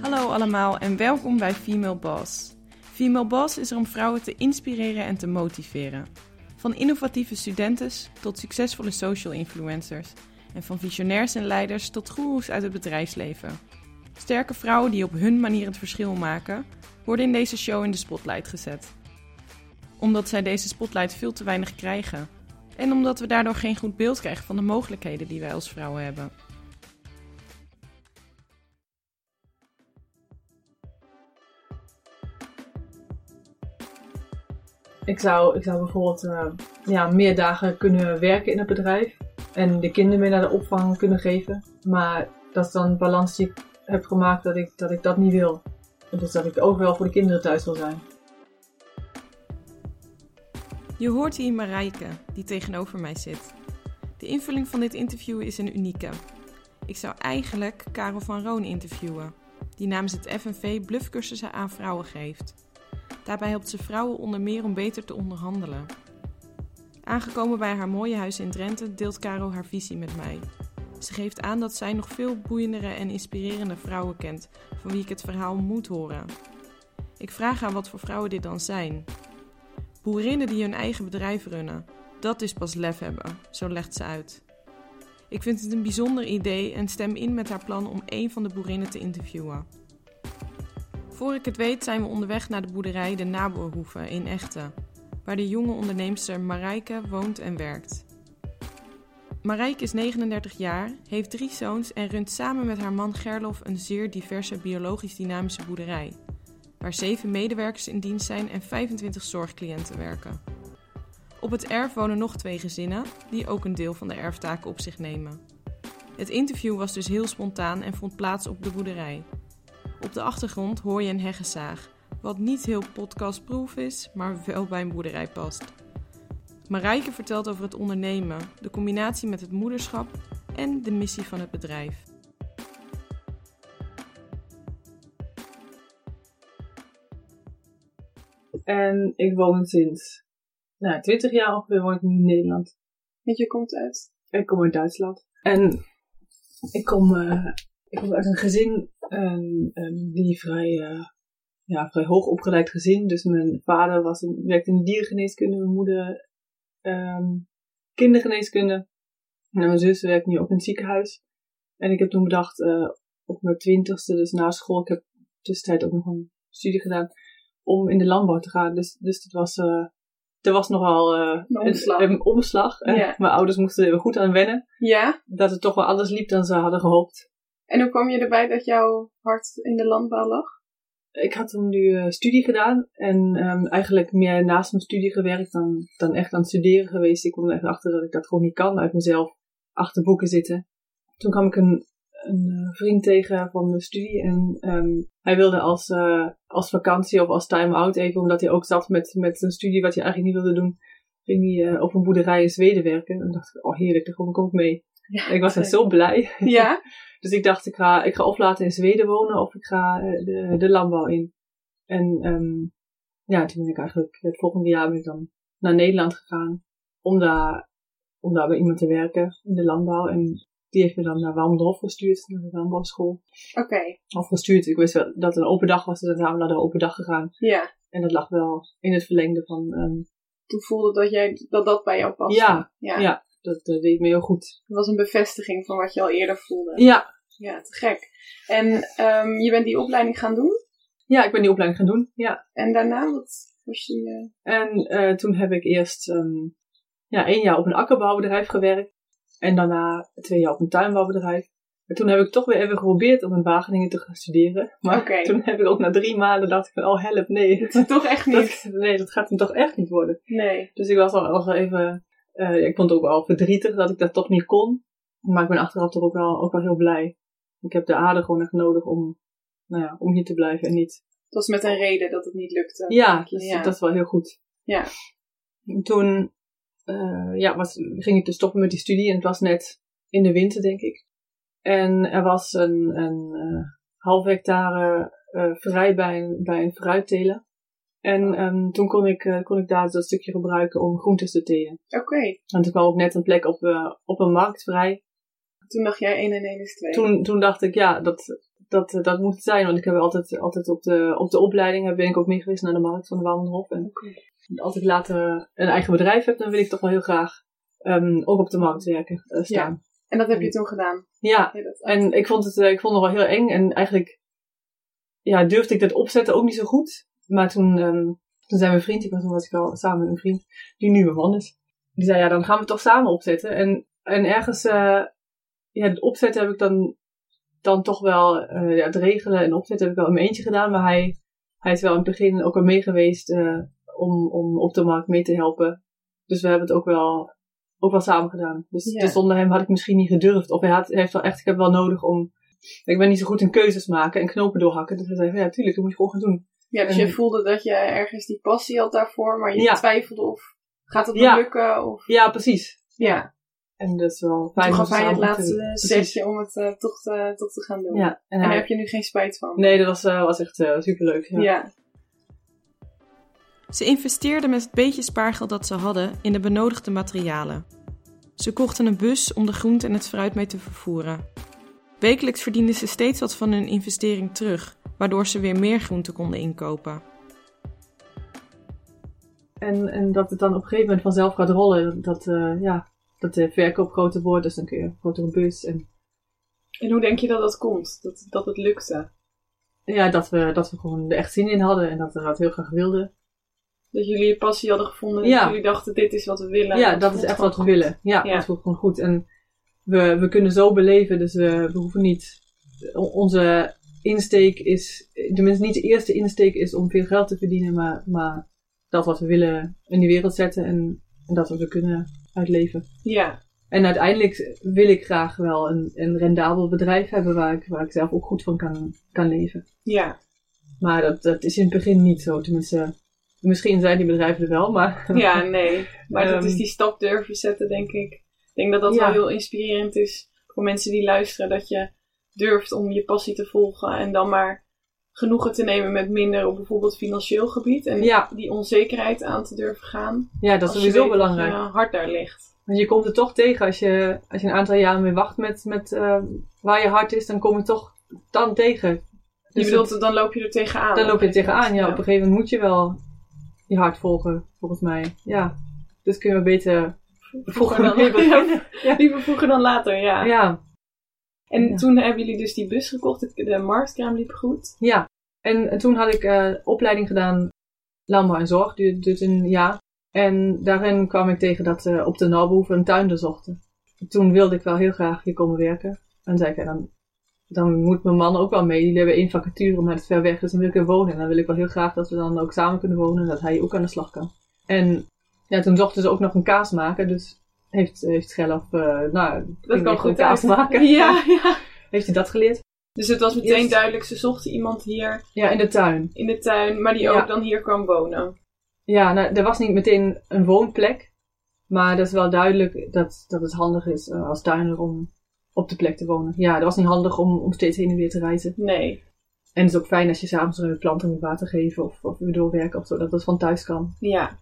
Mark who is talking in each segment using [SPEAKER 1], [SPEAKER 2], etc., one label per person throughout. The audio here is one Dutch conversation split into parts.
[SPEAKER 1] Hallo allemaal en welkom bij Female Boss. Female Boss is er om vrouwen te inspireren en te motiveren. Van innovatieve studentes tot succesvolle social influencers. En van visionairs en leiders tot goeroes uit het bedrijfsleven. Sterke vrouwen die op hun manier het verschil maken, worden in deze show in de spotlight gezet. Omdat zij deze spotlight veel te weinig krijgen. En omdat we daardoor geen goed beeld krijgen van de mogelijkheden die wij als vrouwen hebben.
[SPEAKER 2] Ik zou, ik zou bijvoorbeeld uh, ja, meer dagen kunnen werken in het bedrijf. En de kinderen meer naar de opvang kunnen geven. Maar dat is dan balans die ik heb gemaakt dat ik dat, ik dat niet wil. Dus dat ik overal voor de kinderen thuis wil zijn.
[SPEAKER 1] Je hoort hier Marijke, die tegenover mij zit. De invulling van dit interview is een unieke. Ik zou eigenlijk Karel van Roon interviewen, die namens het FNV bluffcursussen aan vrouwen geeft. Daarbij helpt ze vrouwen onder meer om beter te onderhandelen. Aangekomen bij haar mooie huis in Drenthe deelt Caro haar visie met mij. Ze geeft aan dat zij nog veel boeiendere en inspirerende vrouwen kent, van wie ik het verhaal moet horen. Ik vraag haar wat voor vrouwen dit dan zijn. Boerinnen die hun eigen bedrijf runnen, dat is pas lef hebben, zo legt ze uit. Ik vind het een bijzonder idee en stem in met haar plan om een van de boerinnen te interviewen. Voor ik het weet zijn we onderweg naar de boerderij De Naboerhoeve in Echten, waar de jonge onderneemster Marijke woont en werkt. Marijke is 39 jaar, heeft drie zoons en runt samen met haar man Gerlof een zeer diverse biologisch dynamische boerderij, waar zeven medewerkers in dienst zijn en 25 zorgcliënten werken. Op het erf wonen nog twee gezinnen, die ook een deel van de erftaken op zich nemen. Het interview was dus heel spontaan en vond plaats op de boerderij. Op de achtergrond hoor je een heggenzaag, wat niet heel podcastproof is, maar wel bij een boerderij past. Marijke vertelt over het ondernemen, de combinatie met het moederschap en de missie van het bedrijf.
[SPEAKER 2] En ik woon sinds nou, 20 jaar ongeveer woon ik nu in Nederland.
[SPEAKER 1] Want je komt uit?
[SPEAKER 2] Ik kom uit Duitsland. En ik kom, uh, ik kom uit een gezin um, um, die vrij, uh, ja, vrij hoog opgeleid gezin. Dus mijn vader was een, werkte in de dierengeneeskunde, mijn moeder um, kindergeneeskunde. En mijn zus werkt nu ook in het ziekenhuis. En ik heb toen bedacht, uh, op mijn twintigste, dus na school, ik heb tussentijd ook nog een studie gedaan, om in de landbouw te gaan. Dus, dus het was, uh, er was nogal uh,
[SPEAKER 1] een omslag.
[SPEAKER 2] Een, een omslag. Ja. Mijn ouders moesten er goed aan wennen.
[SPEAKER 1] Ja.
[SPEAKER 2] Dat het toch wel anders liep dan ze hadden gehoopt.
[SPEAKER 1] En hoe kwam je erbij dat jouw hart in de landbouw lag?
[SPEAKER 2] Ik had toen nu uh, studie gedaan en um, eigenlijk meer naast mijn studie gewerkt dan, dan echt aan het studeren geweest. Ik kwam er echt achter dat ik dat gewoon niet kan uit mezelf achter boeken zitten. Toen kwam ik een, een uh, vriend tegen van mijn studie en um, hij wilde als, uh, als vakantie of als time-out even, omdat hij ook zat met, met een studie wat hij eigenlijk niet wilde doen, ging hij op een boerderij in Zweden werken. En dacht ik, oh heerlijk, daar kom ik ook mee. Ja, en ik was echt zo blij.
[SPEAKER 1] Ja?
[SPEAKER 2] dus ik dacht, ik ga, ik ga of later in Zweden wonen of ik ga de, de landbouw in. En um, ja, toen ben ik eigenlijk het volgende jaar ben ik dan naar Nederland gegaan om daar, om daar bij iemand te werken in de landbouw. En die heeft me dan naar Walmdorf gestuurd, naar de landbouwschool.
[SPEAKER 1] Oké. Okay.
[SPEAKER 2] Of gestuurd, ik wist wel dat het een open dag was, dus dan zijn we naar de open dag gegaan.
[SPEAKER 1] Ja.
[SPEAKER 2] En dat lag wel in het verlengde van... Um,
[SPEAKER 1] toen voelde dat, jij, dat dat bij jou paste?
[SPEAKER 2] Ja, ja. ja dat, dat deed me heel goed.
[SPEAKER 1] Het was een bevestiging van wat je al eerder voelde.
[SPEAKER 2] Ja.
[SPEAKER 1] Ja, te gek. En um, je bent die opleiding gaan doen?
[SPEAKER 2] Ja, ik ben die opleiding gaan doen, ja.
[SPEAKER 1] En daarna, wat was je... Uh...
[SPEAKER 2] En uh, toen heb ik eerst um, ja, één jaar op een akkerbouwbedrijf gewerkt. En daarna twee jaar op een tuinbouwbedrijf. En toen heb ik toch weer even geprobeerd om in Wageningen te gaan studeren. Maar
[SPEAKER 1] okay.
[SPEAKER 2] toen heb ik ook na drie maanden dacht ik van, oh help, nee.
[SPEAKER 1] Het is toch echt niet?
[SPEAKER 2] Dat, nee, dat gaat hem toch echt niet worden.
[SPEAKER 1] Nee.
[SPEAKER 2] Dus ik was al, even uh, ik vond het ook wel verdrietig dat ik dat toch niet kon. Maar ik ben achteraf toch ook wel, ook wel heel blij. Ik heb de aarde gewoon echt nodig om, nou ja, om hier te blijven en niet.
[SPEAKER 1] Het was met een reden dat het niet lukte.
[SPEAKER 2] Ja, dus ja. dat is wel heel goed.
[SPEAKER 1] Ja.
[SPEAKER 2] En toen uh, ja, was, ging ik dus stoppen met die studie en het was net in de winter, denk ik. En er was een, een uh, half hectare vrij bij een, bij een fruitteler. En ehm, toen kon ik, eh, kon ik daar dat stukje gebruiken om groentes te telen.
[SPEAKER 3] Oké.
[SPEAKER 2] En toen kwam ook net een plek op, eh, op een markt vrij.
[SPEAKER 3] Toen dacht jij 1 en 1 is 2.
[SPEAKER 2] Toen, toen dacht ik, ja, dat, dat, eh, dat moet het zijn. Want ik heb altijd, altijd op, de, op de opleiding ben ik ook mee geweest naar de markt van de Wouwenhof. En als ik later een eigen bedrijf heb, dan wil ik toch wel heel graag ehm, ook op de markt werken, eh, staan.
[SPEAKER 3] En dat heb je toen gedaan?
[SPEAKER 2] Ja, en ik vond het, eh, ik vond het wel heel eng. En eigenlijk ja, durfde ik dat opzetten ook niet zo goed. Maar toen, ehm, toen zei mijn vriend, ik was, toen was ik al samen met een vriend, die nu mijn man is. Die zei, ja, dan gaan we het toch samen opzetten. En, en ergens, eh, ja, het opzetten heb ik dan, dan toch wel, eh, ja, het regelen en opzetten heb ik wel in mijn eentje gedaan. Maar hij, hij is wel in het begin ook al mee geweest om, om op de markt mee te helpen. Dus we hebben het ook wel, ook wel samen gedaan. Dus,
[SPEAKER 3] Ja.
[SPEAKER 2] dus zonder hem had ik misschien niet gedurfd. Of hij had, hij heeft wel echt, ik heb wel nodig om, ik ben niet zo goed in keuzes maken en knopen doorhakken. Dus hij zei, van, ja, tuurlijk, dat moet je gewoon gaan doen.
[SPEAKER 3] Ja, dus
[SPEAKER 2] En-
[SPEAKER 3] je voelde dat je ergens die passie had daarvoor, maar je
[SPEAKER 2] Ja.
[SPEAKER 3] twijfelde of gaat het
[SPEAKER 2] Ja.
[SPEAKER 3] lukken? Of...
[SPEAKER 2] Ja, precies.
[SPEAKER 3] Ja,
[SPEAKER 2] En dat is wel fijn.
[SPEAKER 3] toen gaf hij het laatste zetje om het eh, toch, te, toch te gaan doen.
[SPEAKER 2] Ja, en
[SPEAKER 3] En daar heb je nu geen spijt van.
[SPEAKER 2] nee, dat was, eh, was echt eh, superleuk. Ja.
[SPEAKER 3] ja.
[SPEAKER 1] Ze investeerden met het beetje spaargeld dat ze hadden in de benodigde materialen. Ze kochten een bus om de groente en het fruit mee te vervoeren. Wekelijks verdienden ze steeds wat van hun investering terug, waardoor ze weer meer groente konden inkopen.
[SPEAKER 2] En, en dat het dan op een gegeven moment vanzelf gaat rollen. Dat, eh, ja, dat de verkoop groter wordt. Dus dan kun je een grotere bus. En
[SPEAKER 3] En hoe denk je dat dat komt? Dat, dat het lukte?
[SPEAKER 2] ja, dat we, dat we gewoon er echt zin in hadden. En dat we dat heel graag wilden.
[SPEAKER 3] Dat jullie je passie hadden gevonden en
[SPEAKER 2] Ja.
[SPEAKER 3] jullie dachten, dit is wat we willen.
[SPEAKER 2] ja, dat is echt wat we willen. Ja,
[SPEAKER 3] Ja.
[SPEAKER 2] dat voelt gewoon goed. En we, we kunnen zo beleven. Dus we, we hoeven niet... Onze insteek is... Tenminste, niet de eerste insteek is om veel geld te verdienen. Maar, maar dat wat we willen in die wereld zetten. En, en dat wat we kunnen uitleven.
[SPEAKER 3] Ja,
[SPEAKER 2] En uiteindelijk wil ik graag wel een, een rendabel bedrijf hebben waar ik, waar ik zelf ook goed van kan, kan leven.
[SPEAKER 3] ja,
[SPEAKER 2] Maar dat, dat is in het begin niet zo. Tenminste, misschien zijn die bedrijven er wel, maar
[SPEAKER 3] ja, nee. Maar dat
[SPEAKER 2] Ehm,
[SPEAKER 3] is die stap durven zetten, denk ik. Ik denk dat dat
[SPEAKER 2] Ja.
[SPEAKER 3] wel heel inspirerend is voor mensen die luisteren. Dat je durft om je passie te volgen en dan maar genoegen te nemen met minder op bijvoorbeeld financieel gebied. En
[SPEAKER 2] Ja.
[SPEAKER 3] die onzekerheid aan te durven gaan.
[SPEAKER 2] ja, dat is sowieso
[SPEAKER 3] weet dat
[SPEAKER 2] belangrijk.
[SPEAKER 3] je hart daar ligt.
[SPEAKER 2] Want je komt er toch tegen als je, als je een aantal jaren mee wacht met, met eh, waar je hart is, dan kom je toch dan tegen.
[SPEAKER 3] Je
[SPEAKER 2] Dus
[SPEAKER 3] bedoelt, dan loop je er tegenaan.
[SPEAKER 2] dan loop je er tegenaan. Ja, op een gegeven moment moet je wel je hart volgen, volgens mij. Ja, dus kun je maar beter vroeger
[SPEAKER 3] dan-. Ja, liever vroeger dan later, ja.
[SPEAKER 2] Ja,
[SPEAKER 3] En
[SPEAKER 2] Ja.
[SPEAKER 3] toen hebben jullie dus die bus gekocht. De, marktkraam liep goed.
[SPEAKER 2] Ja, en, en toen had ik eh, opleiding gedaan landbouw en zorg, duurde duurde een jaar. En daarin kwam ik tegen dat ze op de Nalbehoeve een tuinder zochten. Toen wilde ik wel heel graag hier komen werken. En zei ik, ja, dan, dan moet mijn man ook wel mee. Die hebben één vacature, maar het is ver weg, dus dan wil ik er wonen. En dan wil ik wel heel graag dat we dan ook samen kunnen wonen en dat hij ook aan de slag kan. En ja, toen zochten ze ook nog een kaas maken, dus heeft, heeft Gerlof, eh nou,
[SPEAKER 3] Dat kan goed
[SPEAKER 2] kaas maken.
[SPEAKER 3] Ja, ja.
[SPEAKER 2] Heeft hij dat geleerd?
[SPEAKER 3] Dus het was meteen duidelijk, ze zochten iemand hier
[SPEAKER 2] Ja, in de tuin.
[SPEAKER 3] in de tuin, maar die
[SPEAKER 2] Ja.
[SPEAKER 3] ook dan hier kwam wonen.
[SPEAKER 2] Ja, nou, er was niet meteen een woonplek. Maar dat is wel duidelijk dat, dat het handig is eh, als tuinder om op de plek te wonen. Ja, dat was niet handig om, om steeds heen en weer te reizen.
[SPEAKER 3] Nee,
[SPEAKER 2] En het is ook fijn als je s'avonds een planten moet water geven of, of weer doorwerken of zo, dat dat van thuis kan.
[SPEAKER 3] ja.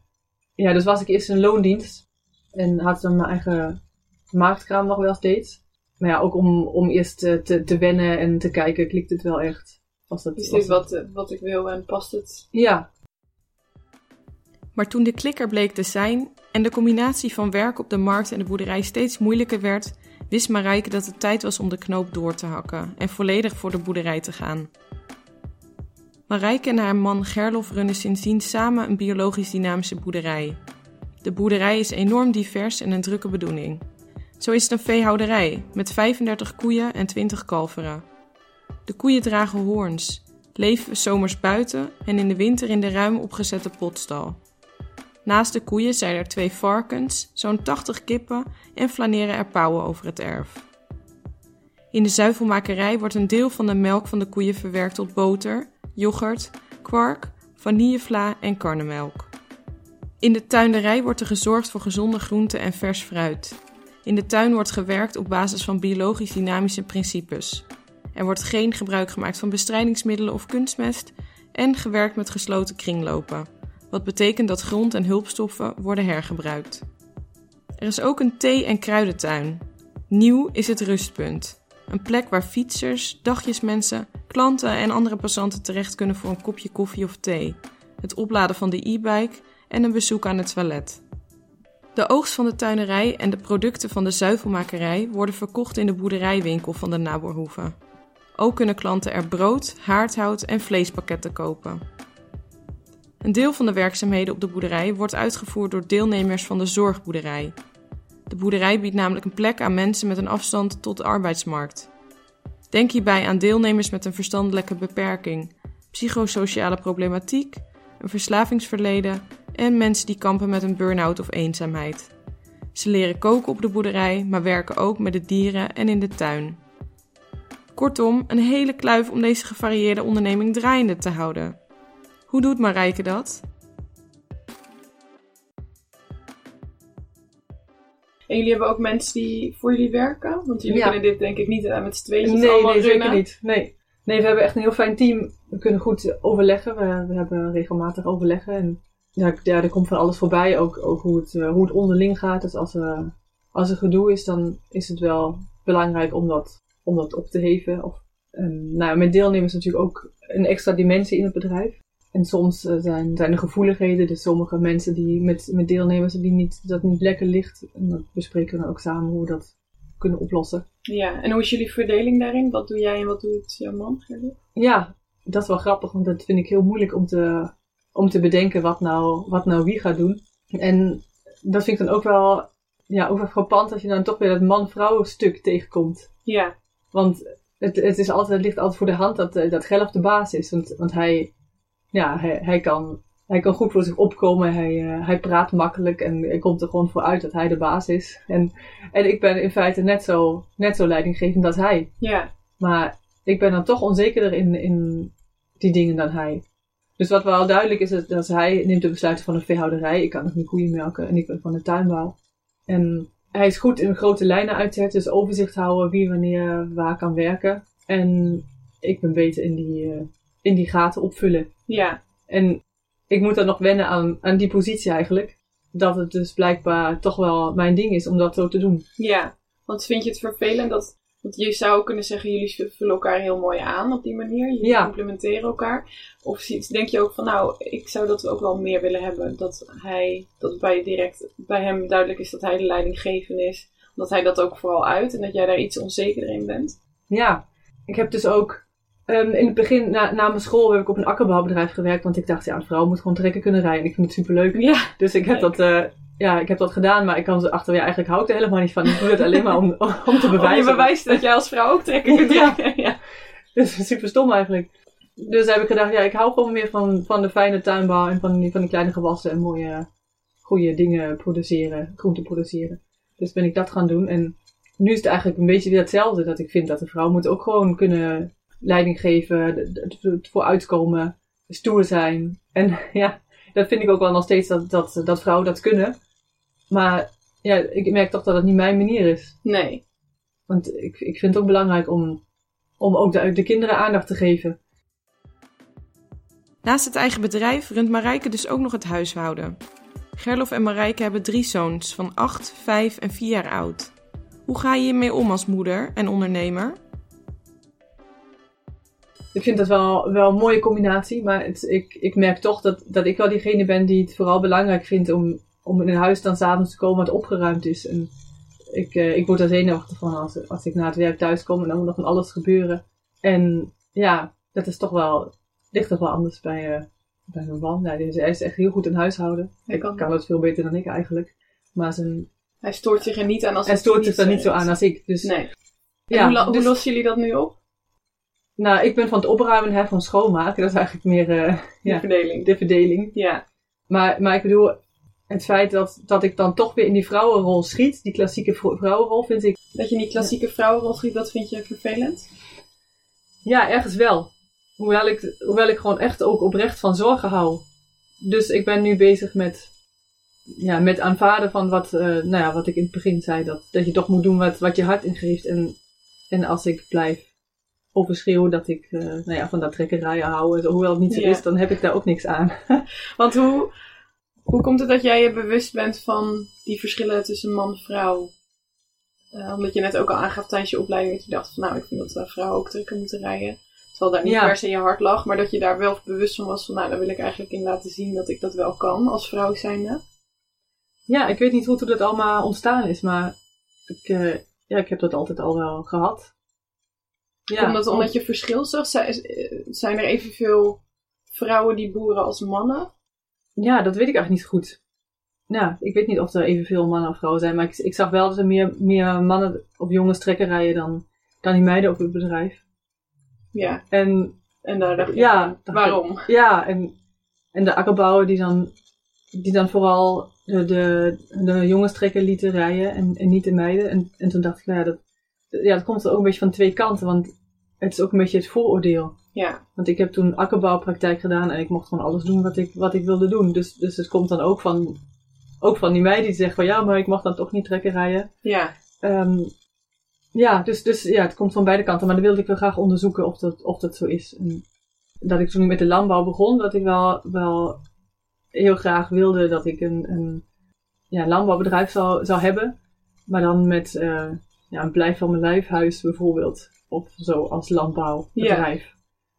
[SPEAKER 2] Ja, dus was ik eerst een loondienst. En had dan mijn eigen marktkraam nog wel steeds. Maar ja, ook om, om eerst eh, te, te wennen en te kijken, klikt het wel echt. Was dat,
[SPEAKER 3] Is dit wat, eh, wat ik wil en past het?
[SPEAKER 2] Ja,
[SPEAKER 1] Maar toen de klikker bleek te zijn en de combinatie van werk op de markt en de boerderij steeds moeilijker werd, wist Marijke dat het tijd was om de knoop door te hakken en volledig voor de boerderij te gaan. Marijke en haar man Gerlof runnen sindsdien samen een biologisch dynamische boerderij. De boerderij is enorm divers en een drukke bedoeling. Zo is het een veehouderij met 35 koeien en 20 kalveren. De koeien dragen hoorns, leven zomers buiten en in de winter in de ruim opgezette potstal. Naast de koeien zijn er twee varkens, zo'n 80 kippen en flaneren er pauwen over het erf. In de zuivelmakerij wordt een deel van de melk van de koeien verwerkt tot boter, yoghurt, kwark, vanillevla en karnemelk. In de tuinderij wordt er gezorgd voor gezonde groenten en vers fruit. In de tuin wordt gewerkt op basis van biologisch dynamische principes. Er wordt geen gebruik gemaakt van bestrijdingsmiddelen of kunstmest en gewerkt met gesloten kringlopen, wat betekent dat grond en hulpstoffen worden hergebruikt. Er is ook een thee- en kruidentuin. Nieuw is het rustpunt. Een plek waar fietsers, dagjesmensen, klanten en andere passanten terecht kunnen voor een kopje koffie of thee, het opladen van de e-bike en een bezoek aan het toilet. De oogst van de tuinerij en de producten van de zuivelmakerij worden verkocht in de boerderijwinkel van de Naborhoeve. Ook kunnen klanten er brood, haardhout en vleespakketten kopen. Een deel van de werkzaamheden op de boerderij wordt uitgevoerd door deelnemers van de zorgboerderij. De boerderij biedt namelijk een plek aan mensen met een afstand tot de arbeidsmarkt. Denk hierbij aan deelnemers met een verstandelijke beperking, psychosociale problematiek, een verslavingsverleden en mensen die kampen met een burn-out of eenzaamheid. Ze leren koken op de boerderij, maar werken ook met de dieren en in de tuin. Kortom, een hele kluif om deze gevarieerde onderneming draaiende te houden. Hoe doet Marijke dat?
[SPEAKER 3] En jullie hebben ook mensen die voor jullie werken? Want jullie
[SPEAKER 2] Ja.
[SPEAKER 3] kunnen dit denk ik niet eh, met z'n tweeën
[SPEAKER 2] Nee,
[SPEAKER 3] allemaal
[SPEAKER 2] nee, zeker
[SPEAKER 3] runnen.
[SPEAKER 2] niet. Nee. nee, we hebben echt een heel fijn team. We kunnen goed overleggen. We, we hebben regelmatig overleggen. En ja, ja, er komt van alles voorbij. Ook, ook hoe, het, eh, hoe het onderling gaat. Dus als, er als er gedoe is, dan is het wel belangrijk om dat, om dat op te heven. Of, en, nou, met deelnemers natuurlijk ook een extra dimensie in het bedrijf. En soms eh, zijn, zijn er gevoeligheden. Dus sommige mensen die met, met deelnemers die niet, dat niet lekker ligt. En dat bespreken we dan ook samen hoe we dat kunnen oplossen.
[SPEAKER 3] Ja, en hoe is jullie verdeling daarin? Wat doe jij en wat doet jouw man, Gerrit?
[SPEAKER 2] Ja, dat is wel grappig, want dat vind ik heel moeilijk om te, om te bedenken wat nou, wat nou wie gaat doen. En dat vind ik dan ook wel, ja, ook wel frappant als je dan toch weer dat man-vrouw stuk tegenkomt.
[SPEAKER 3] Ja,
[SPEAKER 2] Want het, het, is altijd, het ligt altijd voor de hand dat, eh, dat Gelf de baas is. Want, want hij, ja, hij, hij, kan, hij kan goed voor zich opkomen. Hij, eh, hij praat makkelijk en hij komt er gewoon voor uit dat hij de baas is. En, en ik ben in feite net zo, net zo leidinggevend als hij.
[SPEAKER 3] ja,
[SPEAKER 2] Maar ik ben dan toch onzekerder in, in die dingen dan hij. Dus wat wel duidelijk is, is dat hij neemt de besluiten van een veehouderij. Ik kan nog niet koeien melken en ik ben van de tuinbouw. En hij is goed in grote lijnen uitzetten, dus overzicht houden wie wanneer waar kan werken. En ik ben beter in die, eh, in die gaten opvullen.
[SPEAKER 3] ja.
[SPEAKER 2] En ik moet dan nog wennen aan, aan die positie eigenlijk. Dat het dus blijkbaar toch wel mijn ding is om dat zo te doen.
[SPEAKER 3] Ja, want vind je het vervelend dat... Want je zou kunnen zeggen, jullie vullen elkaar heel mooi aan op die manier. Jullie
[SPEAKER 2] Ja.
[SPEAKER 3] complementeren elkaar. Of denk je ook van, nou, ik zou dat ook wel meer willen hebben. Dat hij, dat bij, direct, bij hem duidelijk is dat hij de leidinggevende is. Omdat hij dat ook vooral uit. En dat jij daar iets onzekerder in bent.
[SPEAKER 2] Ja, ik heb dus ook ehm, in het begin, na, na mijn school, heb ik op een akkerbouwbedrijf gewerkt. Want ik dacht, ja, een vrouw moet gewoon trekken kunnen rijden. En ik vind het superleuk.
[SPEAKER 3] Ja,
[SPEAKER 2] Dus ik heb dat, eh, ja, ik heb dat gedaan. Maar ik kwam zo achter, ja, eigenlijk hou ik er helemaal niet van. Ik doe het alleen maar om, om te
[SPEAKER 3] om je
[SPEAKER 2] bewijzen.
[SPEAKER 3] bewijst dat jij als vrouw ook trekken kunt
[SPEAKER 2] Ja.
[SPEAKER 3] trekken. Ja.
[SPEAKER 2] Dus super stom eigenlijk. Dus heb ik gedacht, ja, ik hou gewoon meer van, van de fijne tuinbouw. En van die, van die kleine gewassen en mooie, goede dingen produceren. Groenten produceren. Dus ben ik dat gaan doen. En nu is het eigenlijk een beetje weer hetzelfde. Dat ik vind dat de vrouw moet ook gewoon kunnen leiding geven, het vooruitkomen, stoer zijn. En ja, dat vind ik ook wel nog steeds dat, dat, dat vrouwen dat kunnen. Maar ja, ik merk toch dat het niet mijn manier is.
[SPEAKER 3] Nee.
[SPEAKER 2] Want ik, ik vind het ook belangrijk om, om ook de, de kinderen aandacht te geven.
[SPEAKER 1] Naast het eigen bedrijf runt Marijke dus ook nog het huishouden. Gerlof en Marijke hebben drie zoons van 8, 5 en 4 jaar oud. Hoe ga je hiermee om als moeder en ondernemer?
[SPEAKER 2] Ik vind dat wel, wel een mooie combinatie. Maar het, ik, ik merk toch dat, dat ik wel diegene ben die het vooral belangrijk vindt om, om in een huis dan s'avonds te komen wat opgeruimd is. En ik, eh, ik word daar zenuwachtig van als, als ik na het werk thuis kom en dan moet nog van alles gebeuren. En ja, dat is toch wel, ligt toch wel anders bij, eh, bij mijn man. Ja, die is, hij is echt heel goed in huishouden.
[SPEAKER 3] Hij kan-
[SPEAKER 2] kan dat veel beter dan ik eigenlijk. Maar zijn,
[SPEAKER 3] Hij stoort zich er niet aan als
[SPEAKER 2] hij
[SPEAKER 3] het
[SPEAKER 2] stoort zich daar niet zo aan als ik. Dus,
[SPEAKER 3] Nee. En
[SPEAKER 2] ja,
[SPEAKER 3] hoe, hoe
[SPEAKER 2] dus-
[SPEAKER 3] lossen jullie dat nu op?
[SPEAKER 2] Nou, ik ben van het opruimen en hij van schoonmaken. Dat is eigenlijk meer eh, Ja.
[SPEAKER 3] verdeling.
[SPEAKER 2] de verdeling.
[SPEAKER 3] Ja.
[SPEAKER 2] Maar, maar ik bedoel, het feit dat, dat ik dan toch weer in die vrouwenrol schiet, die klassieke vrou- vrouwenrol, vind ik,
[SPEAKER 3] Dat je in die klassieke vrouwenrol schiet, dat vind je vervelend?
[SPEAKER 2] ja, ergens wel. Hoewel ik, hoewel ik gewoon echt ook oprecht van zorgen hou. Dus ik ben nu bezig met, ja, met aanvaarden van wat, eh, nou ja, wat ik in het begin zei. Dat, dat je toch moet doen wat, wat je hart ingeeft. En, en als ik blijf, overschreeuw dat ik eh, nou ja, van dat trekkerijen hou. Hoewel het niet zo
[SPEAKER 3] Ja.
[SPEAKER 2] is, dan heb ik daar ook niks aan.
[SPEAKER 3] Want hoe, hoe komt het dat jij je bewust bent van die verschillen tussen man en vrouw? Eh, omdat je net ook al aangaf tijdens je opleiding dat je dacht van nou, ik vind dat eh, vrouwen ook trekken moeten rijden. Terwijl daar niet
[SPEAKER 2] Ja.
[SPEAKER 3] per se je hart lag, maar dat je daar wel bewust van was van nou, daar wil ik eigenlijk in laten zien dat ik dat wel kan als vrouw zijnde.
[SPEAKER 2] ja, ik weet niet hoe dat allemaal ontstaan is, maar ik, ja, ik heb dat altijd al wel gehad. Ja,
[SPEAKER 3] omdat, omdat je verschil zag, zijn, zijn er evenveel vrouwen die boeren als mannen?
[SPEAKER 2] Ja, dat weet ik eigenlijk niet goed. Ja, ik weet niet of er evenveel mannen of vrouwen zijn, maar ik, ik zag wel dat er meer, meer mannen of jongens trekken rijden dan, dan die meiden op het bedrijf.
[SPEAKER 3] Ja,
[SPEAKER 2] En
[SPEAKER 3] en daar dacht je
[SPEAKER 2] Ja, dacht
[SPEAKER 3] waarom?
[SPEAKER 2] ja, en, en de akkerbouwer die dan, die dan vooral de, de, de jongens trekken lieten rijden en, en niet de meiden. En, en toen dacht ik, nou ja, dat, ja, dat komt er ook een beetje van twee kanten, want het is ook een beetje het vooroordeel.
[SPEAKER 3] Ja,
[SPEAKER 2] Want ik heb toen akkerbouwpraktijk gedaan en ik mocht gewoon alles doen wat ik, wat ik wilde doen. Dus, dus het komt dan ook van, ook van die meiden die zeggen van ja, maar ik mag dan toch niet trekken rijden.
[SPEAKER 3] ja,
[SPEAKER 2] Ehm, ja, dus, dus ja, het komt van beide kanten. Maar dan wilde ik wel graag onderzoeken of dat, of dat zo is. En dat ik toen met de landbouw begon, dat ik wel, wel heel graag wilde dat ik een, een ja, landbouwbedrijf zou, zou hebben. Maar dan met eh, ja, een blijf van mijn lijfhuis bijvoorbeeld. Of zo als landbouwbedrijf.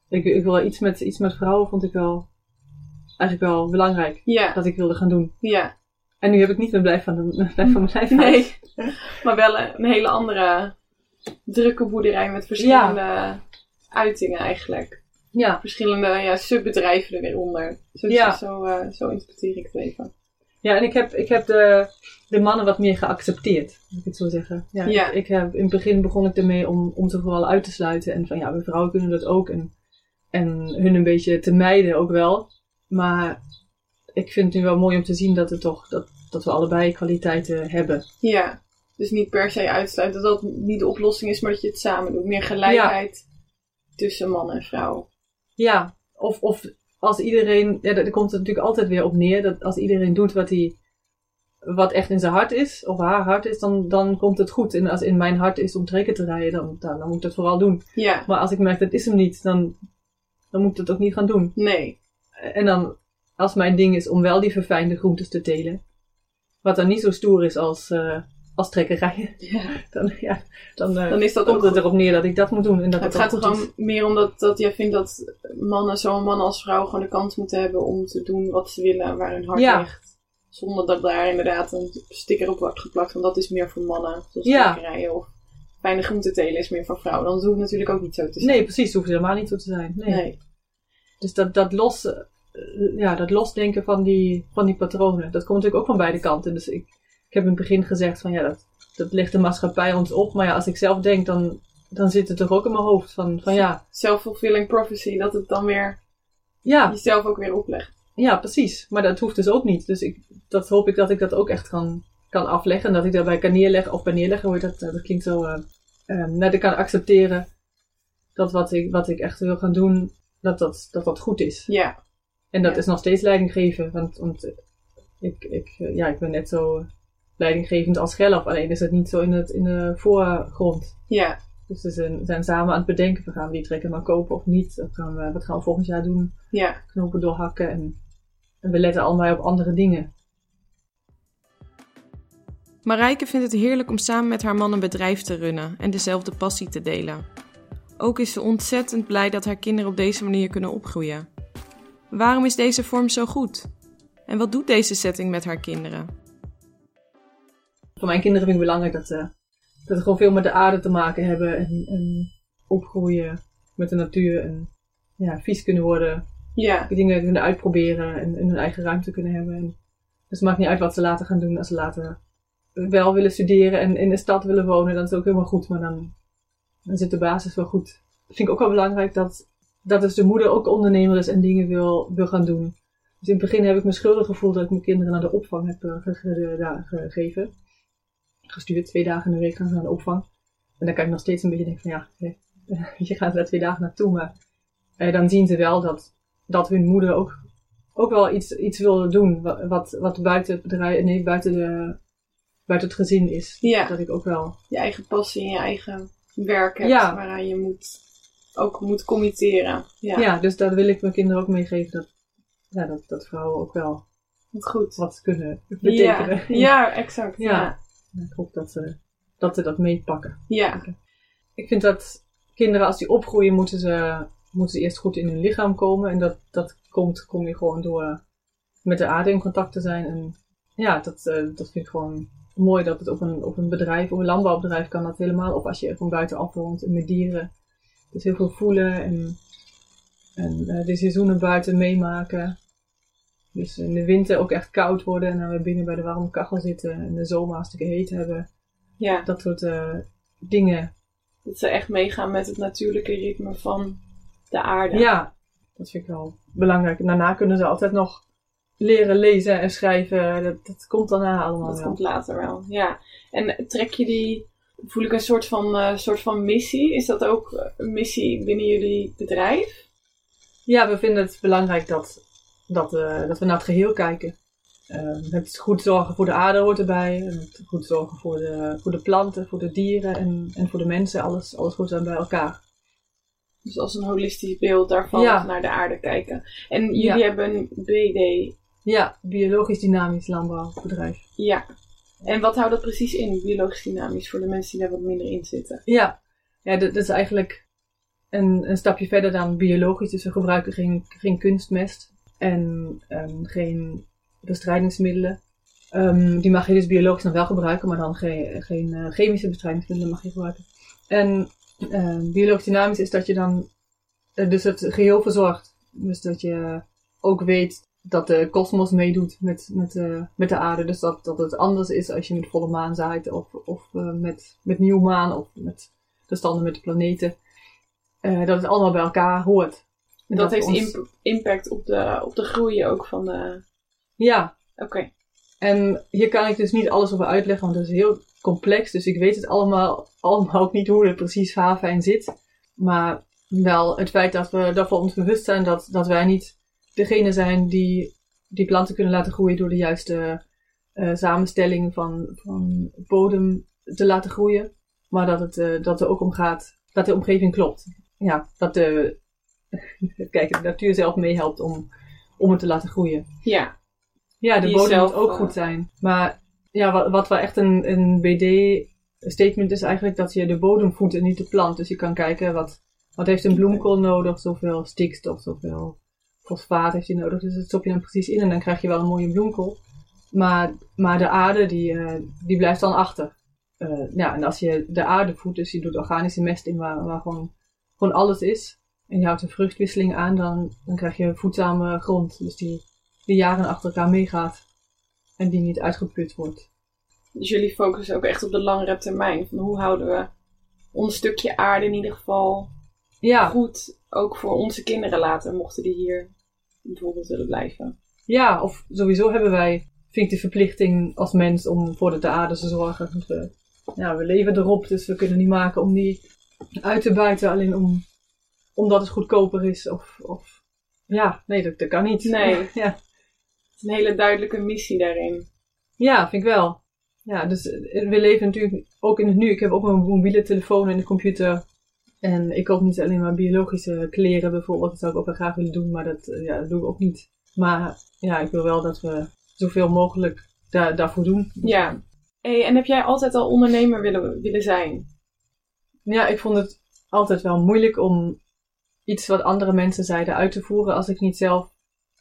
[SPEAKER 2] Ik, ik wil iets met, iets met vrouwen vond ik wel eigenlijk wel belangrijk.
[SPEAKER 3] ja,
[SPEAKER 2] Dat ik wilde gaan doen.
[SPEAKER 3] ja.
[SPEAKER 2] En nu heb ik niet een blijf van, de, blijf van mijn lijfhuis.
[SPEAKER 3] Nee, maar wel een, een hele andere drukke boerderij met verschillende uitingen eigenlijk.
[SPEAKER 2] Ja,
[SPEAKER 3] Verschillende ja, subbedrijven er weer onder. Zo,
[SPEAKER 2] Ja.
[SPEAKER 3] zo, eh, zo interpreteer ik het even.
[SPEAKER 2] Ja, en ik heb, ik heb de, de mannen wat meer geaccepteerd, moet ik het zo zeggen. Ja,
[SPEAKER 3] Ja.
[SPEAKER 2] Ik, ik heb, in het begin begon ik ermee om, om ze vooral uit te sluiten. En van ja, we vrouwen kunnen dat ook. En, en hun een beetje te mijden ook wel. Maar ik vind het nu wel mooi om te zien dat, het toch, dat, dat we allebei kwaliteiten hebben.
[SPEAKER 3] Ja, dus niet per se uitsluiten dat dat niet de oplossing is, maar dat je het samen doet. Meer gelijkheid tussen man en vrouw.
[SPEAKER 2] Ja, of, of als iedereen, ja, daar komt het natuurlijk altijd weer op neer, dat als iedereen doet wat hij, wat echt in zijn hart is, of haar hart is, dan, dan komt het goed. En als in mijn hart is om trekken te rijden, dan, dan, dan moet ik dat vooral doen.
[SPEAKER 3] Ja,
[SPEAKER 2] Maar als ik merk dat is hem niet, dan, dan moet ik dat ook niet gaan doen.
[SPEAKER 3] nee.
[SPEAKER 2] En dan, als mijn ding is om wel die verfijnde groentes te telen, wat dan niet zo stoer is als, eh als
[SPEAKER 3] Ja.
[SPEAKER 2] dan, ja, dan, eh,
[SPEAKER 3] Dan is dat
[SPEAKER 2] komt
[SPEAKER 3] ook
[SPEAKER 2] het erop neer dat ik dat moet doen. En dat
[SPEAKER 3] Het
[SPEAKER 2] het,
[SPEAKER 3] gaat er gewoon
[SPEAKER 2] is.
[SPEAKER 3] meer om dat, dat jij vindt dat mannen, zowel mannen als vrouwen, gewoon de kans moeten hebben om te doen wat ze willen, waar hun hart
[SPEAKER 2] Ja.
[SPEAKER 3] ligt. Zonder dat daar inderdaad een sticker op wordt geplakt, want dat is meer voor mannen. Zoals
[SPEAKER 2] Ja.
[SPEAKER 3] trekkerijen of fijne groente telen is meer voor vrouwen. Dan hoeft het natuurlijk ook niet zo te zijn.
[SPEAKER 2] Nee, precies, hoeft helemaal niet zo te zijn. Nee.
[SPEAKER 3] Nee.
[SPEAKER 2] Dus dat, dat, los, eh, ja, dat losdenken van die, van die patronen, dat komt natuurlijk ook van beide kanten. Dus ik heb in het begin gezegd van ja, dat, dat legt de maatschappij ons op. Maar ja, als ik zelf denk, dan, dan zit het toch ook in mijn hoofd van, van ja,
[SPEAKER 3] Self-fulfilling prophecy, dat het dan weer
[SPEAKER 2] ja,
[SPEAKER 3] jezelf ook weer oplegt.
[SPEAKER 2] ja, precies. Maar dat hoeft dus ook niet. Dus ik, dat hoop ik dat ik dat ook echt kan, kan afleggen. En dat ik daarbij kan neerleggen, of bij neerleggen, heet dat, dat klinkt zo, eh eh, dat ik kan accepteren dat wat ik, wat ik echt wil gaan doen, dat dat, dat, dat goed is.
[SPEAKER 3] Ja,
[SPEAKER 2] En dat
[SPEAKER 3] Ja.
[SPEAKER 2] is nog steeds leiding geven. Want, want ik, ik, ja, ik ben net zo leidinggevend als Gelf. Alleen is het niet zo in, het, in de voorgrond.
[SPEAKER 3] ja,
[SPEAKER 2] Dus we zijn, zijn samen aan het bedenken. We gaan we die trekker maar kopen of niet. Wat gaan we, wat gaan we volgend jaar doen?
[SPEAKER 3] ja.
[SPEAKER 2] Knopen doorhakken. En, en we letten allemaal op andere dingen.
[SPEAKER 1] Marijke vindt het heerlijk om samen met haar man een bedrijf te runnen en dezelfde passie te delen. Ook is ze ontzettend blij dat haar kinderen op deze manier kunnen opgroeien. Waarom is deze vorm zo goed? En wat doet deze setting met haar kinderen?
[SPEAKER 2] Voor mijn kinderen vind ik belangrijk dat ze, dat ze gewoon veel met de aarde te maken hebben. En, en opgroeien met de natuur. En ja, vies kunnen worden.
[SPEAKER 3] Ja,
[SPEAKER 2] dingen kunnen uitproberen en, en hun eigen ruimte kunnen hebben. En, dus het maakt niet uit wat ze later gaan doen. Als ze later wel willen studeren en in de stad willen wonen, dan is het ook helemaal goed. Maar dan, dan zit de basis wel goed. Dat vind ik ook wel belangrijk dat, dat dus de moeder ook ondernemer is en dingen wil, wil gaan doen. Dus in het begin heb ik me schuldig gevoeld dat ik mijn kinderen naar de opvang heb eh, gegeven. Gestuurd, twee dagen in de week gaan ze naar de opvang. En dan kan ik nog steeds een beetje denken van ja, je gaat er twee dagen naartoe. Maar eh, dan zien ze wel dat, dat hun moeder ook, ook wel iets, iets wil doen. wa- Wat, wat buiten het bedrijf, nee, buiten, de, buiten het gezin is.
[SPEAKER 3] Ja.
[SPEAKER 2] Dat ik ook wel.
[SPEAKER 3] je eigen passie en je eigen werk hebt
[SPEAKER 2] Ja.
[SPEAKER 3] waaraan je moet ook moet committeren. Ja,
[SPEAKER 2] Ja. dus daar wil ik mijn kinderen ook meegeven dat, ja, dat, dat vrouwen ook wel
[SPEAKER 3] wat goed.
[SPEAKER 2] wat kunnen betekenen.
[SPEAKER 3] Ja, ja exact.
[SPEAKER 2] Ja. Ik hoop dat ze dat, ze dat meepakken.
[SPEAKER 3] ja.
[SPEAKER 2] Ik vind dat kinderen als die opgroeien moeten ze, moeten ze eerst goed in hun lichaam komen. En dat, dat komt, kom je gewoon door met de aarde in contact te zijn. En ja, dat, eh, dat vind ik gewoon mooi dat het op een, op een bedrijf, op een landbouwbedrijf kan dat helemaal. Of als je van buitenaf woont en met dieren. Dus heel veel voelen en, en eh, de seizoenen buiten meemaken. Dus in de winter ook echt koud worden en dan weer binnen bij de warme kachel zitten. En de zomer hartstikke heet hebben.
[SPEAKER 3] ja.
[SPEAKER 2] Dat soort eh, dingen
[SPEAKER 3] Dat ze echt meegaan met het natuurlijke ritme van de aarde.
[SPEAKER 2] Ja, dat vind ik wel belangrijk. Daarna kunnen ze altijd nog leren lezen en schrijven. Dat, dat komt daarna allemaal
[SPEAKER 3] Dat
[SPEAKER 2] wel.
[SPEAKER 3] komt later wel, ja. En trek je die, voel ik een soort van, eh, soort van missie? Is dat ook een missie binnen jullie bedrijf?
[SPEAKER 2] Ja, we vinden het belangrijk dat, dat, eh, dat we naar het geheel kijken. Eh, het goed zorgen voor de aarde hoort erbij. Het goed zorgen voor de, voor de planten, voor de dieren en, en voor de mensen. Alles, alles goed zijn bij elkaar.
[SPEAKER 3] Dus als een holistisch beeld daarvan
[SPEAKER 2] Ja.
[SPEAKER 3] naar de aarde kijken. En jullie
[SPEAKER 2] Ja.
[SPEAKER 3] hebben een BD.
[SPEAKER 2] Ja, biologisch dynamisch landbouwbedrijf.
[SPEAKER 3] Ja. En wat houdt dat precies in, biologisch dynamisch, voor de mensen die daar wat minder in zitten?
[SPEAKER 2] Ja, ja dat, dat is eigenlijk een, een stapje verder dan biologisch. Dus we gebruiken geen, geen kunstmest en ehm, geen bestrijdingsmiddelen. Ehm, die mag je dus biologisch nog wel gebruiken, maar dan geen, geen eh, chemische bestrijdingsmiddelen mag je gebruiken. En ehm, biologisch dynamisch is dat je dan eh, dus het geheel verzorgt. Dus dat je ook weet dat de kosmos meedoet met, met, eh, met de aarde. Dus dat, dat het anders is als je met volle maan zaait of, of met, met nieuwmaan of met de standen met de planeten. Dat het allemaal bij elkaar hoort. En
[SPEAKER 3] Dat, heeft
[SPEAKER 2] ons-
[SPEAKER 3] imp- impact op de, op de groei ook van de...
[SPEAKER 2] Ja,
[SPEAKER 3] Oké.
[SPEAKER 2] en hier kan ik dus niet alles over uitleggen, want het is heel complex. Dus ik weet het allemaal, allemaal ook niet hoe het precies haarfijn zit. Maar wel het feit dat we daarvoor ons bewust zijn dat, dat wij niet degene zijn die die planten kunnen laten groeien door de juiste eh, samenstelling van, van bodem te laten groeien. Maar dat het eh, dat er ook om gaat dat de omgeving klopt. Ja, dat de, kijk, de natuur zelf meehelpt om, om het te laten groeien.
[SPEAKER 3] Ja.
[SPEAKER 2] Ja, de
[SPEAKER 3] Die
[SPEAKER 2] bodem moet ook
[SPEAKER 3] eh,
[SPEAKER 2] goed zijn. Maar ja, wat, wat wel echt een, een BD-statement is eigenlijk dat je de bodem voedt en niet de plant. Dus je kan kijken wat, wat heeft een bloemkool nodig, zoveel stikstof, zoveel fosfaat heeft hij nodig. Dus dat stop je dan precies in en dan krijg je wel een mooie bloemkool. Maar, maar de aarde, die, eh, die blijft dan achter. Eh, ja, en als je de aarde voedt, dus je doet organische mest in waar, waar gewoon, gewoon alles is. En je houdt een vruchtwisseling aan, dan, dan krijg je voedzame grond. Dus die, die jaren achter elkaar meegaat. En die niet uitgeput wordt.
[SPEAKER 3] Dus jullie focussen ook echt op de langere termijn. Van hoe houden we ons stukje aarde in ieder geval
[SPEAKER 2] Ja,
[SPEAKER 3] goed, ook voor onze kinderen later, mochten die hier bijvoorbeeld willen blijven.
[SPEAKER 2] ja, of sowieso hebben wij, vind ik, de verplichting als mens om voor de aarde te zorgen. Want we, ja, we leven erop, dus we kunnen niet maken om die uit te buiten alleen om, omdat het goedkoper is. Of, of ja, nee, dat, dat kan niet.
[SPEAKER 3] Nee.
[SPEAKER 2] Ja.
[SPEAKER 3] Het is een hele duidelijke missie daarin.
[SPEAKER 2] Ja, vind ik wel. Ja, dus eh, we leven natuurlijk ook in het nu. Ik heb ook een mobiele telefoon en een computer. En ik koop niet alleen maar biologische kleren bijvoorbeeld. Dat zou ik ook wel graag willen doen, maar dat, eh, ja, dat doe ik ook niet. Maar ja, ik wil wel dat we zoveel mogelijk daar, daarvoor doen.
[SPEAKER 3] Ja. Hey, en heb jij altijd al ondernemer willen, willen zijn?
[SPEAKER 2] Ja, ik vond het altijd wel moeilijk om iets wat andere mensen zeiden uit te voeren als ik niet zelf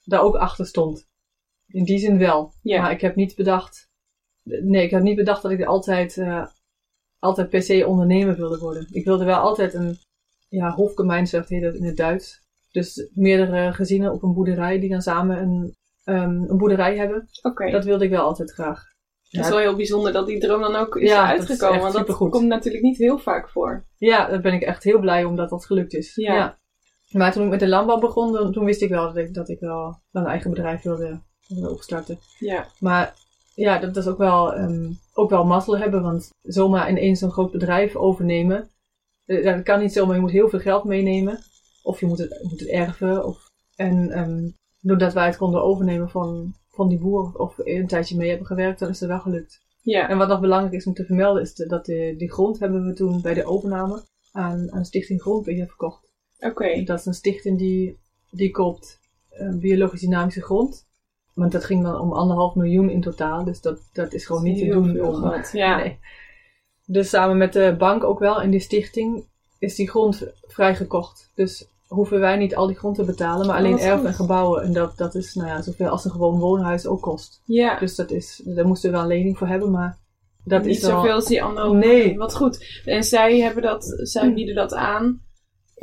[SPEAKER 2] daar ook achter stond. In die zin wel.
[SPEAKER 3] Ja.
[SPEAKER 2] Maar ik heb niet bedacht. Nee, ik heb niet bedacht dat ik altijd, eh, altijd per se ondernemer wilde worden. Ik wilde wel altijd een ja, hofgemeinschaft heet dat in het Duits. Dus meerdere gezinnen op een boerderij die dan samen een, ehm, een boerderij hebben.
[SPEAKER 3] Oké.
[SPEAKER 2] Dat wilde ik wel altijd graag.
[SPEAKER 3] Dat is wel heel bijzonder dat die droom dan ook is
[SPEAKER 2] Ja, dat is
[SPEAKER 3] uitgekomen.
[SPEAKER 2] echt
[SPEAKER 3] want dat komt natuurlijk niet heel vaak voor.
[SPEAKER 2] Ja, daar ben ik echt heel blij om dat dat gelukt is.
[SPEAKER 3] Ja.
[SPEAKER 2] Maar toen ik met de landbouw begon, toen wist ik wel dat ik, dat ik wel een eigen bedrijf wilde, wilde opstarten.
[SPEAKER 3] Ja.
[SPEAKER 2] Maar ja, dat is ook wel, ehm, ook wel mazzel hebben, want zomaar ineens zo'n groot bedrijf overnemen, eh, dat kan niet zomaar. Je moet heel veel geld meenemen, of je moet het, moet het erven. Of, en ehm, doordat wij het konden overnemen van, van die boer, of een tijdje mee hebben gewerkt, dan is het wel gelukt.
[SPEAKER 3] Ja.
[SPEAKER 2] En wat nog belangrijk is om te vermelden, is dat de, die grond hebben we toen bij de overname aan, aan Stichting Grondbeheer verkocht.
[SPEAKER 3] Oké.
[SPEAKER 2] Dat is een stichting die, die koopt uh, biologisch dynamische grond. Want dat ging dan om anderhalf miljoen in totaal. Dus dat, dat is gewoon niet te doen. om,
[SPEAKER 3] geld, ja.
[SPEAKER 2] Nee. Dus samen met de bank ook wel en die stichting is die grond vrijgekocht. Dus hoeven wij niet al die grond te betalen, maar
[SPEAKER 3] Oh,
[SPEAKER 2] alleen erf en gebouwen. En dat, dat is nou ja, zoveel als een gewoon woonhuis ook kost.
[SPEAKER 3] Ja.
[SPEAKER 2] Dus dat is, daar moesten we wel een lening voor hebben, maar dat
[SPEAKER 3] niet
[SPEAKER 2] is
[SPEAKER 3] zoveel als die anderhalf
[SPEAKER 2] Nee.
[SPEAKER 3] Wat goed. En zij hebben dat, zij
[SPEAKER 2] Hm.
[SPEAKER 3] bieden dat aan,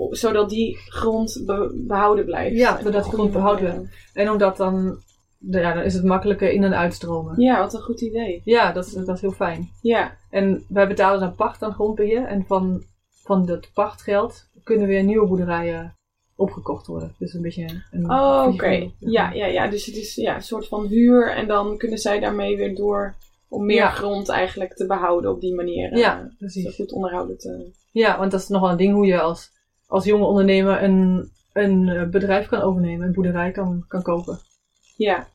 [SPEAKER 3] zodat die grond be- behouden blijft.
[SPEAKER 2] Ja, zodat grond behouden
[SPEAKER 3] manier.
[SPEAKER 2] En omdat dan, ja, dan is het makkelijker in- en uitstromen.
[SPEAKER 3] Ja, wat een goed idee.
[SPEAKER 2] Ja, dat is, dat is heel fijn.
[SPEAKER 3] Ja.
[SPEAKER 2] En wij betalen dan pacht aan grondbeheer. En van, van dat pachtgeld kunnen weer nieuwe boerderijen opgekocht worden. Dus een beetje een
[SPEAKER 3] Oh, oké. Ja, ja, ja. Dus het is ja, een soort van huur en dan kunnen zij daarmee weer door om meer
[SPEAKER 2] Ja.
[SPEAKER 3] grond eigenlijk te behouden op die manier. eh,
[SPEAKER 2] Ja,
[SPEAKER 3] Zo
[SPEAKER 2] precies.
[SPEAKER 3] goed onderhouden te...
[SPEAKER 2] Ja, want dat is nog wel een ding hoe je als, als jonge ondernemer een, een eh, bedrijf kan overnemen. Een boerderij kan, kan kopen.
[SPEAKER 3] Ja.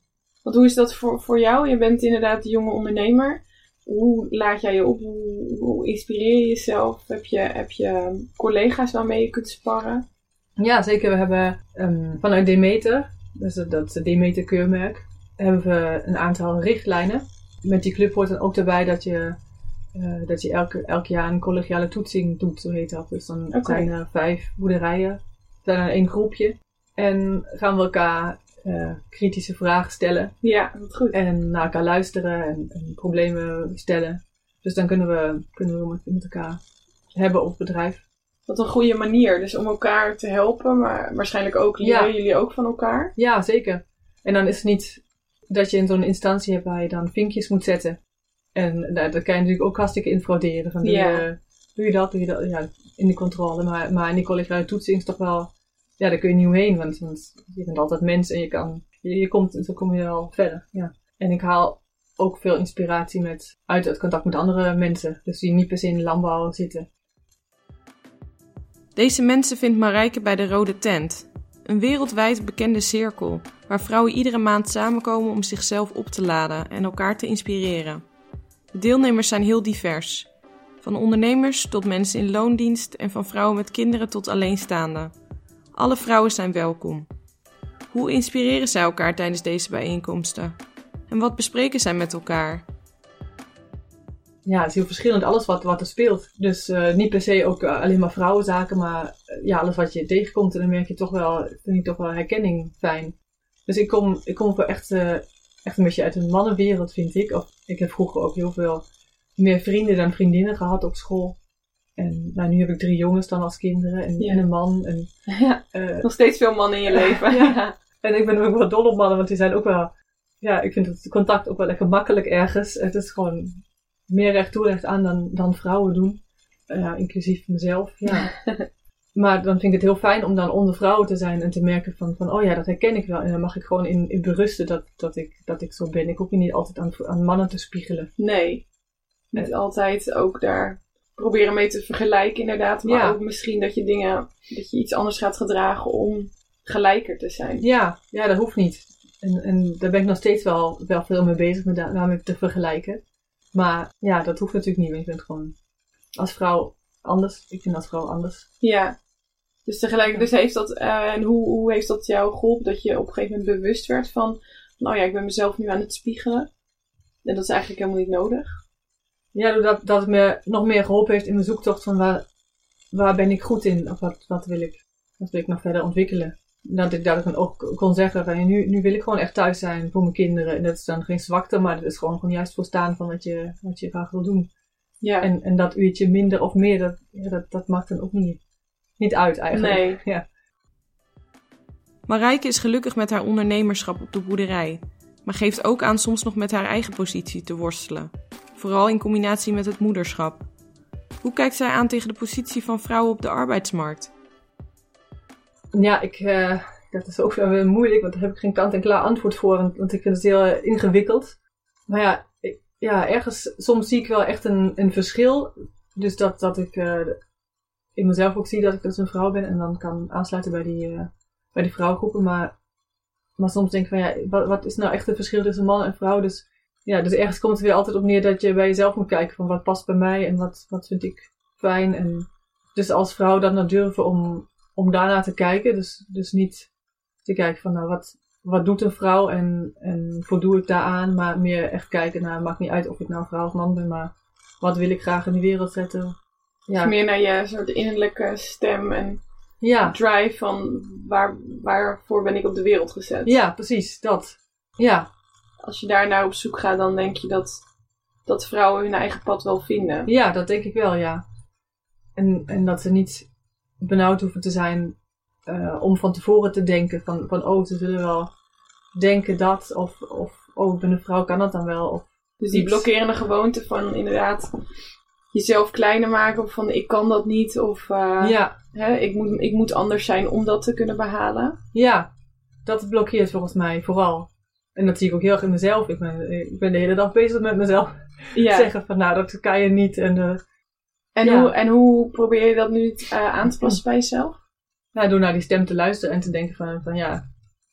[SPEAKER 3] Want hoe is dat voor, voor jou? Je bent inderdaad een jonge ondernemer. Hoe laat jij je op? Hoe, hoe inspireer je jezelf? Heb je, heb je collega's waarmee je kunt sparren?
[SPEAKER 2] Ja, zeker. We hebben ehm, vanuit Demeter, dus dat, Demeter keurmerk, hebben we een aantal richtlijnen. Met die club hoort dan ook erbij dat je, eh, dat je elke, elk jaar een collegiale toetsing doet, zo heet dat. Dus dan zijn er vijf boerderijen, zijn er één groepje. En gaan we elkaar eh, kritische vragen stellen.
[SPEAKER 3] Ja, wat goed.
[SPEAKER 2] En naar elkaar luisteren en, en problemen stellen. Dus dan kunnen we, kunnen we met, met elkaar hebben op het bedrijf.
[SPEAKER 3] Wat een goede manier. Dus om elkaar te helpen, maar waarschijnlijk ook leren
[SPEAKER 2] Ja.
[SPEAKER 3] jullie ook van elkaar.
[SPEAKER 2] Ja, zeker. En dan is het niet dat je in zo'n instantie hebt waar je dan vinkjes moet zetten. En nou, dat kan je natuurlijk ook hartstikke in frauderen. Van, doe,
[SPEAKER 3] Ja.
[SPEAKER 2] je, doe je dat, doe je dat, ja, in de controle. Maar, maar in die collegiale toetsing is toch wel, ja, daar kun je niet omheen. Want, want je bent altijd mens en je kan, je, je komt, zo kom je wel verder. Ja. En ik haal ook veel inspiratie met, uit het contact met andere mensen. Dus die niet per se in de landbouw zitten.
[SPEAKER 1] Deze mensen vindt Marijke bij de Rode Tent. Een wereldwijd bekende cirkel waar vrouwen iedere maand samenkomen om zichzelf op te laden en elkaar te inspireren. De deelnemers zijn heel divers. Van ondernemers tot mensen in loondienst en van vrouwen met kinderen tot alleenstaanden. Alle vrouwen zijn welkom. Hoe inspireren zij elkaar tijdens deze bijeenkomsten? En wat bespreken zij met elkaar?
[SPEAKER 2] ja, het is heel verschillend, alles wat, wat er speelt. Dus eh, niet per se ook eh, alleen maar vrouwenzaken, maar eh, ja, alles wat je tegenkomt. En dan merk je toch wel, vind ik toch wel herkenning fijn. Dus ik kom, ik kom wel echt, echt een beetje uit een mannenwereld, vind ik. Of, ik heb vroeger ook heel veel meer vrienden dan vriendinnen gehad op school. En nou, nu heb ik drie jongens dan als kinderen en,
[SPEAKER 3] Ja.
[SPEAKER 2] en een man. En,
[SPEAKER 3] Ja,
[SPEAKER 2] eh,
[SPEAKER 3] nog steeds veel mannen in je leven.
[SPEAKER 2] Ja. en ik ben ook wel dol op mannen, want die zijn ook wel... Ja, ik vind het contact ook wel lekker makkelijk ergens. Het is gewoon meer recht toe recht aan dan, dan vrouwen doen. Eh, inclusief mezelf, ja. maar dan vind ik het heel fijn om dan onder vrouwen te zijn en te merken van, van oh ja, dat herken ik wel. En dan mag ik gewoon in, in berusten dat, dat, ik, dat ik zo ben. Ik hoef je niet altijd aan, aan mannen te spiegelen.
[SPEAKER 3] Nee. Niet altijd ook daar proberen mee te vergelijken inderdaad. Maar
[SPEAKER 2] Ja.
[SPEAKER 3] ook misschien dat je dingen, dat je iets anders gaat gedragen om gelijker te zijn.
[SPEAKER 2] Ja, ja, dat hoeft niet. En, en daar ben ik nog steeds wel, wel veel mee bezig met da- daarmee te vergelijken. Maar ja, dat hoeft natuurlijk niet. Want je bent gewoon als vrouw anders. Ik ben als vrouw anders.
[SPEAKER 3] Ja. Dus tegelijk, dus heeft dat, eh, en hoe, hoe heeft dat jou geholpen dat je op een gegeven moment bewust werd van, nou ja, ik ben mezelf nu aan het spiegelen. En dat is eigenlijk helemaal niet nodig.
[SPEAKER 2] Ja, doordat dat het me nog meer geholpen heeft in mijn zoektocht van waar, waar ben ik goed in? Of wat, wat, wil ik, wat wil ik nog verder ontwikkelen? Dat ik, dat ik dan ook kon zeggen van nu, nu wil ik gewoon echt thuis zijn voor mijn kinderen. En dat is dan geen zwakte, maar dat is gewoon, gewoon juist voor staan van wat je, wat je graag wil doen.
[SPEAKER 3] Ja.
[SPEAKER 2] En, en dat uurtje minder of meer, dat, ja, dat, dat maakt dan ook niet, niet uit eigenlijk.
[SPEAKER 3] Nee.
[SPEAKER 2] Ja.
[SPEAKER 1] Marijke is gelukkig met haar ondernemerschap op de boerderij, maar geeft ook aan soms nog met haar eigen positie te worstelen. Vooral in combinatie met het moederschap. Hoe kijkt zij aan tegen de positie van vrouwen op de arbeidsmarkt?
[SPEAKER 2] Ja, ik, eh, dat is ook wel weer moeilijk, want daar heb ik geen kant-en-klaar antwoord voor, want, want ik vind het heel eh, ingewikkeld. Maar ja, ik- ja, ergens, soms zie ik wel echt een, een verschil. Dus dat, dat ik eh, in mezelf ook zie dat ik dus een vrouw ben en dan kan aansluiten bij die, eh, bij die vrouwgroepen. Maar, maar soms denk ik van ja, wat, wat is nou echt het verschil tussen man en vrouw? Dus ja, dus ergens komt het weer altijd op neer dat je bij jezelf moet kijken van wat past bij mij en wat, wat vind ik fijn. En dus als vrouw dan nou durven om, om daarnaar te kijken. Dus, dus niet te kijken van nou, wat, wat doet een vrouw en, en voldoe ik daaraan. Maar meer echt kijken naar, maakt niet uit of ik nou vrouw of man ben, maar wat wil ik graag in de wereld zetten. Ja,
[SPEAKER 3] Meer naar je soort innerlijke stem en
[SPEAKER 2] ja,
[SPEAKER 3] drive van waar, waarvoor ben ik op de wereld gezet.
[SPEAKER 2] ja, precies, dat. Ja,
[SPEAKER 3] Als je daar naar op zoek gaat, dan denk je dat, dat vrouwen hun eigen pad wel vinden.
[SPEAKER 2] ja, dat denk ik wel, ja. En, en dat ze niet benauwd hoeven te zijn eh, om van tevoren te denken van, van oh, ze zullen wel denken dat. Of, of oh, ik ben een vrouw, kan dat dan wel. Of,
[SPEAKER 3] Dus die
[SPEAKER 2] Iets.
[SPEAKER 3] blokkerende gewoonte van inderdaad jezelf kleiner maken. Of van ik kan dat niet. Of eh,
[SPEAKER 2] ja,
[SPEAKER 3] hè, ik, moet, ik moet anders zijn om dat te kunnen behalen.
[SPEAKER 2] ja, dat blokkeert volgens mij vooral. En dat zie ik ook heel erg in mezelf. Ik ben, ik ben de hele dag bezig met mezelf.
[SPEAKER 3] Ja.
[SPEAKER 2] Zeggen van nou, dat kan je niet. En eh,
[SPEAKER 3] En,
[SPEAKER 2] Ja.
[SPEAKER 3] hoe, en hoe probeer je dat nu eh, aan te passen bij jezelf?
[SPEAKER 2] nou, door naar die stem te luisteren en te denken van, van ja,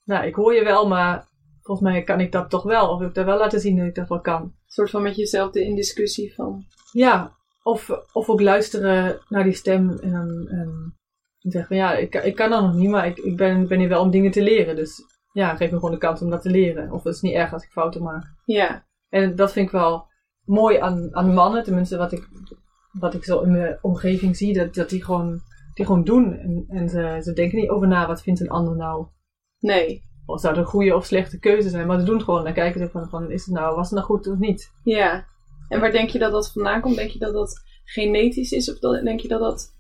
[SPEAKER 2] nou, ik hoor je wel, maar volgens mij kan ik dat toch wel. Of ik daar wel laten zien dat ik dat wel kan.
[SPEAKER 3] Een soort van met jezelf de in discussie van.
[SPEAKER 2] Ja, of, of ook luisteren naar die stem en dan en zeggen van ja, ik, ik kan dat nog niet, maar ik, ik ben, ben hier wel om dingen te leren. Dus ja, geef me gewoon de kans om dat te leren. Of het is niet erg als ik fouten maak.
[SPEAKER 3] Ja,
[SPEAKER 2] En dat vind ik wel mooi aan, aan mannen, tenminste wat ik, wat ik zo in mijn omgeving zie, dat, dat die gewoon, die gewoon doen. En, en ze, ze denken niet over na, wat vindt een ander nou?
[SPEAKER 3] nee.
[SPEAKER 2] Of zou het een goede of slechte keuze zijn, maar ze doen het gewoon. Dan kijken ze van, van is het nou, was het nou goed of niet?
[SPEAKER 3] Ja. En waar denk je dat dat vandaan komt? Denk je dat dat genetisch is? Of dat, denk je dat dat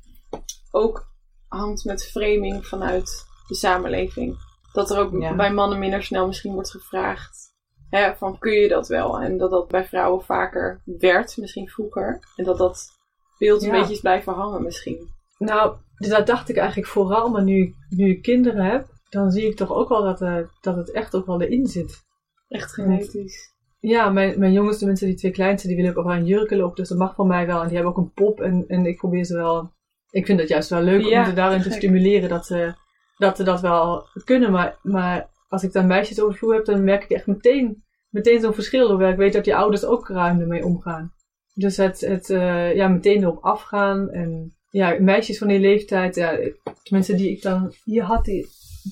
[SPEAKER 3] ook hangt met framing vanuit de samenleving? Dat er ook
[SPEAKER 2] Ja.
[SPEAKER 3] bij mannen minder snel misschien wordt gevraagd. Hè, van kun je dat wel? En dat dat bij vrouwen vaker werd, misschien vroeger. En dat dat beeld een
[SPEAKER 2] Ja.
[SPEAKER 3] beetje is blijven hangen misschien.
[SPEAKER 2] Nou, dus dat dacht ik eigenlijk vooral, maar nu, ik- nu ik kinderen heb, dan zie ik toch ook wel dat, eh, dat het echt ook wel erin zit.
[SPEAKER 3] Echt genetisch.
[SPEAKER 2] Ja, mijn, mijn jongens, tenminste die twee kleinste, die willen ook overal een jurken lopen, dus dat mag van mij wel. En die hebben ook een pop en, en ik probeer ze wel... Ik vind het juist wel leuk
[SPEAKER 3] Ja,
[SPEAKER 2] om ze daarin te
[SPEAKER 3] gek.
[SPEAKER 2] stimuleren dat ze, dat ze dat wel kunnen. Maar, maar als ik dan meisjes over de vloer heb, dan merk ik echt meteen, meteen zo'n verschil. Hoewel ik weet dat die ouders ook ruim ermee omgaan. Dus het, het eh, ja, meteen erop afgaan. En ja, meisjes van die leeftijd, ja, tenminste die ik dan hier had, die,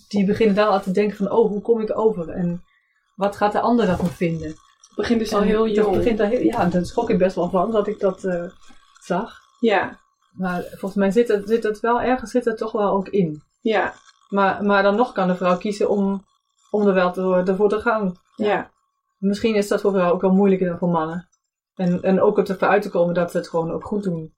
[SPEAKER 2] die beginnen dan al te denken van, oh, hoe kom ik over? En wat gaat de ander daarvan vinden?
[SPEAKER 3] Het begint dus al heel
[SPEAKER 2] dat
[SPEAKER 3] jong.
[SPEAKER 2] begint al heel, ja, daar schrok ik best wel van dat ik dat eh, zag.
[SPEAKER 3] Ja,
[SPEAKER 2] Maar volgens mij zit het, zit het wel ergens zit het toch wel ook in.
[SPEAKER 3] ja,
[SPEAKER 2] Maar, maar dan nog kan de vrouw kiezen om, om er wel te, ervoor te gaan.
[SPEAKER 3] ja.
[SPEAKER 2] Misschien is dat voor vrouwen ook wel moeilijker dan voor mannen. En, en ook ervoor uit te komen dat ze het gewoon ook goed doen.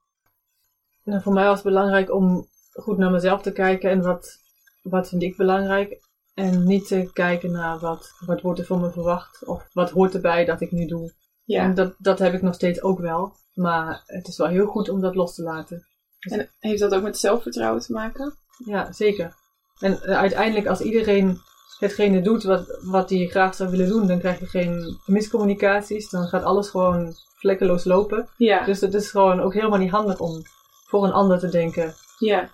[SPEAKER 2] En voor mij was het belangrijk om goed naar mezelf te kijken en wat, wat vind ik belangrijk. En niet te kijken naar wat, wat wordt er van me verwacht of wat hoort erbij dat ik nu doe.
[SPEAKER 3] ja.
[SPEAKER 2] En dat, dat heb ik nog steeds ook wel. Maar het is wel heel goed om dat los te laten.
[SPEAKER 3] En heeft dat ook met zelfvertrouwen te maken?
[SPEAKER 2] Ja, zeker. En eh, uiteindelijk als iedereen hetgene doet wat, wat hij graag zou willen doen, dan krijg je geen miscommunicaties. Dan gaat alles gewoon vlekkeloos lopen.
[SPEAKER 3] Ja,
[SPEAKER 2] Dus het is gewoon ook helemaal niet handig om voor een ander te denken.
[SPEAKER 3] ja.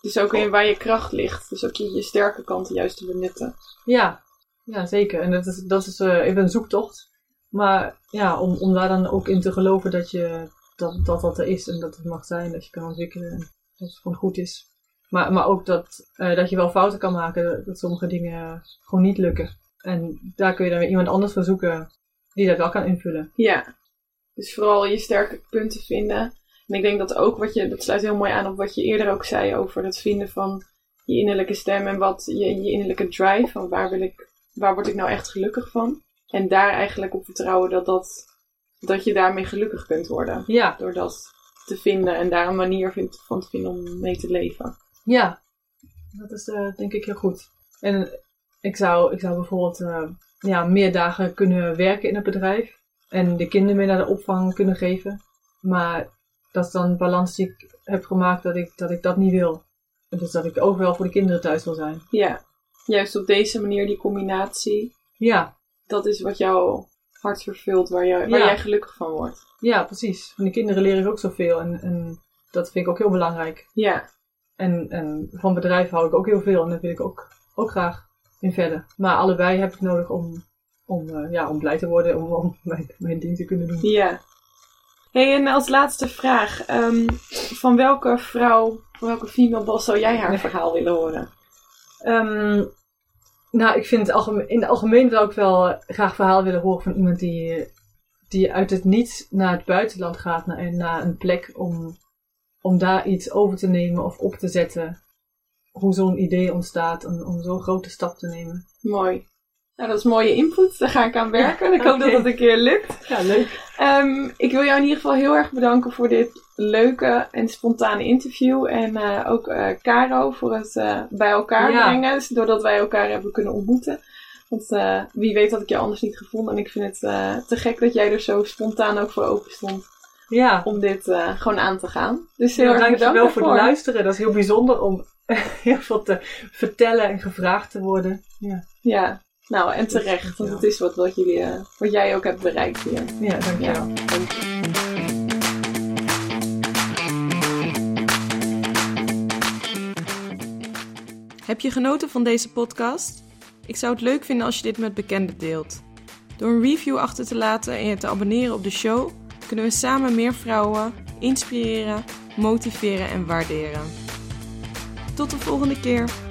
[SPEAKER 3] Dus ook in waar je kracht ligt. Dus ook je, je sterke kanten juist te benutten.
[SPEAKER 2] Ja, ja zeker. En dat is, dat is eh, even een zoektocht. Maar ja, om, om daar dan ook in te geloven dat je dat, dat dat er is en dat het mag zijn, dat je kan ontwikkelen en dat het gewoon goed is. Maar, maar ook dat, eh, dat je wel fouten kan maken, dat sommige dingen gewoon niet lukken. En daar kun je dan weer iemand anders voor zoeken die dat wel kan invullen.
[SPEAKER 3] Ja. Dus vooral je sterke punten vinden. En ik denk dat ook wat je, dat sluit heel mooi aan op wat je eerder ook zei over het vinden van je innerlijke stem en wat je, je innerlijke drive, van waar wil ik, waar word ik nou echt gelukkig van? En daar eigenlijk op vertrouwen dat, dat, dat je daarmee gelukkig kunt worden.
[SPEAKER 2] Ja,
[SPEAKER 3] Door dat te vinden en daar een manier vindt- van te vinden om mee te leven.
[SPEAKER 2] ja. Dat is eh, denk ik heel goed. En ik zou, ik zou bijvoorbeeld eh, ja, meer dagen kunnen werken in het bedrijf. En de kinderen meer naar de opvang kunnen geven. Maar dat is dan een balans die ik heb gemaakt dat ik dat, ik dat niet wil. Dus dat ik overal voor de kinderen thuis wil zijn.
[SPEAKER 3] Ja. Juist op deze manier, die combinatie,
[SPEAKER 2] Ja,
[SPEAKER 3] dat is wat jouw hart vervult, waar, jij waar
[SPEAKER 2] Ja.
[SPEAKER 3] jij gelukkig van wordt.
[SPEAKER 2] ja precies. Van de kinderen leer ik ook zoveel. En, en dat vind ik ook heel belangrijk.
[SPEAKER 3] Ja,
[SPEAKER 2] En, en van bedrijf hou ik ook heel veel. En daar wil ik ook, ook graag in verder. Maar allebei heb ik nodig om, om, eh, ja, om blij te worden. Om, om mijn, mijn ding te kunnen doen.
[SPEAKER 3] ja. Hey, en als laatste vraag. ehm, van welke vrouw Voor welke female boss zou jij haar verhaal willen horen?
[SPEAKER 2] Ehm, nou, ik vind het algemeen, in het algemeen zou ik wel graag verhaal willen horen van iemand die, die uit het niets naar het buitenland gaat, naar, naar een plek om, om daar iets over te nemen of op te zetten. Hoe zo'n idee ontstaat, om, om zo'n grote stap te nemen.
[SPEAKER 3] Mooi. Nou, dat is mooie input. Daar ga ik aan werken. Ik hoop dat het een keer lukt.
[SPEAKER 2] Ja, leuk.
[SPEAKER 3] Ehm, ik wil jou in ieder geval heel erg bedanken voor dit leuke en spontane interview. En eh, ook eh, Caro voor het eh, bij elkaar
[SPEAKER 2] Ja.
[SPEAKER 3] brengen. Dus doordat wij elkaar hebben kunnen ontmoeten. Want wie weet had ik je anders niet gevonden. En ik vind het te gek dat jij er zo spontaan ook voor open stond.
[SPEAKER 2] Ja,
[SPEAKER 3] Om dit gewoon aan te gaan. Dus heel
[SPEAKER 2] Ja,
[SPEAKER 3] erg bedankt
[SPEAKER 2] dankjewel voor het luisteren. Dat is heel bijzonder om heel veel te vertellen en gevraagd te worden. Ja,
[SPEAKER 3] Ja, nou en terecht. Want het is wat, wat, jullie, eh, wat jij ook hebt bereikt hier.
[SPEAKER 2] ja dankjewel.
[SPEAKER 3] Ja, dank je.
[SPEAKER 1] Heb je genoten van deze podcast? Ik zou het leuk vinden als je dit met bekenden deelt. Door een review achter te laten en je te abonneren op de show, kunnen we samen meer vrouwen inspireren, motiveren en waarderen. Tot de volgende keer.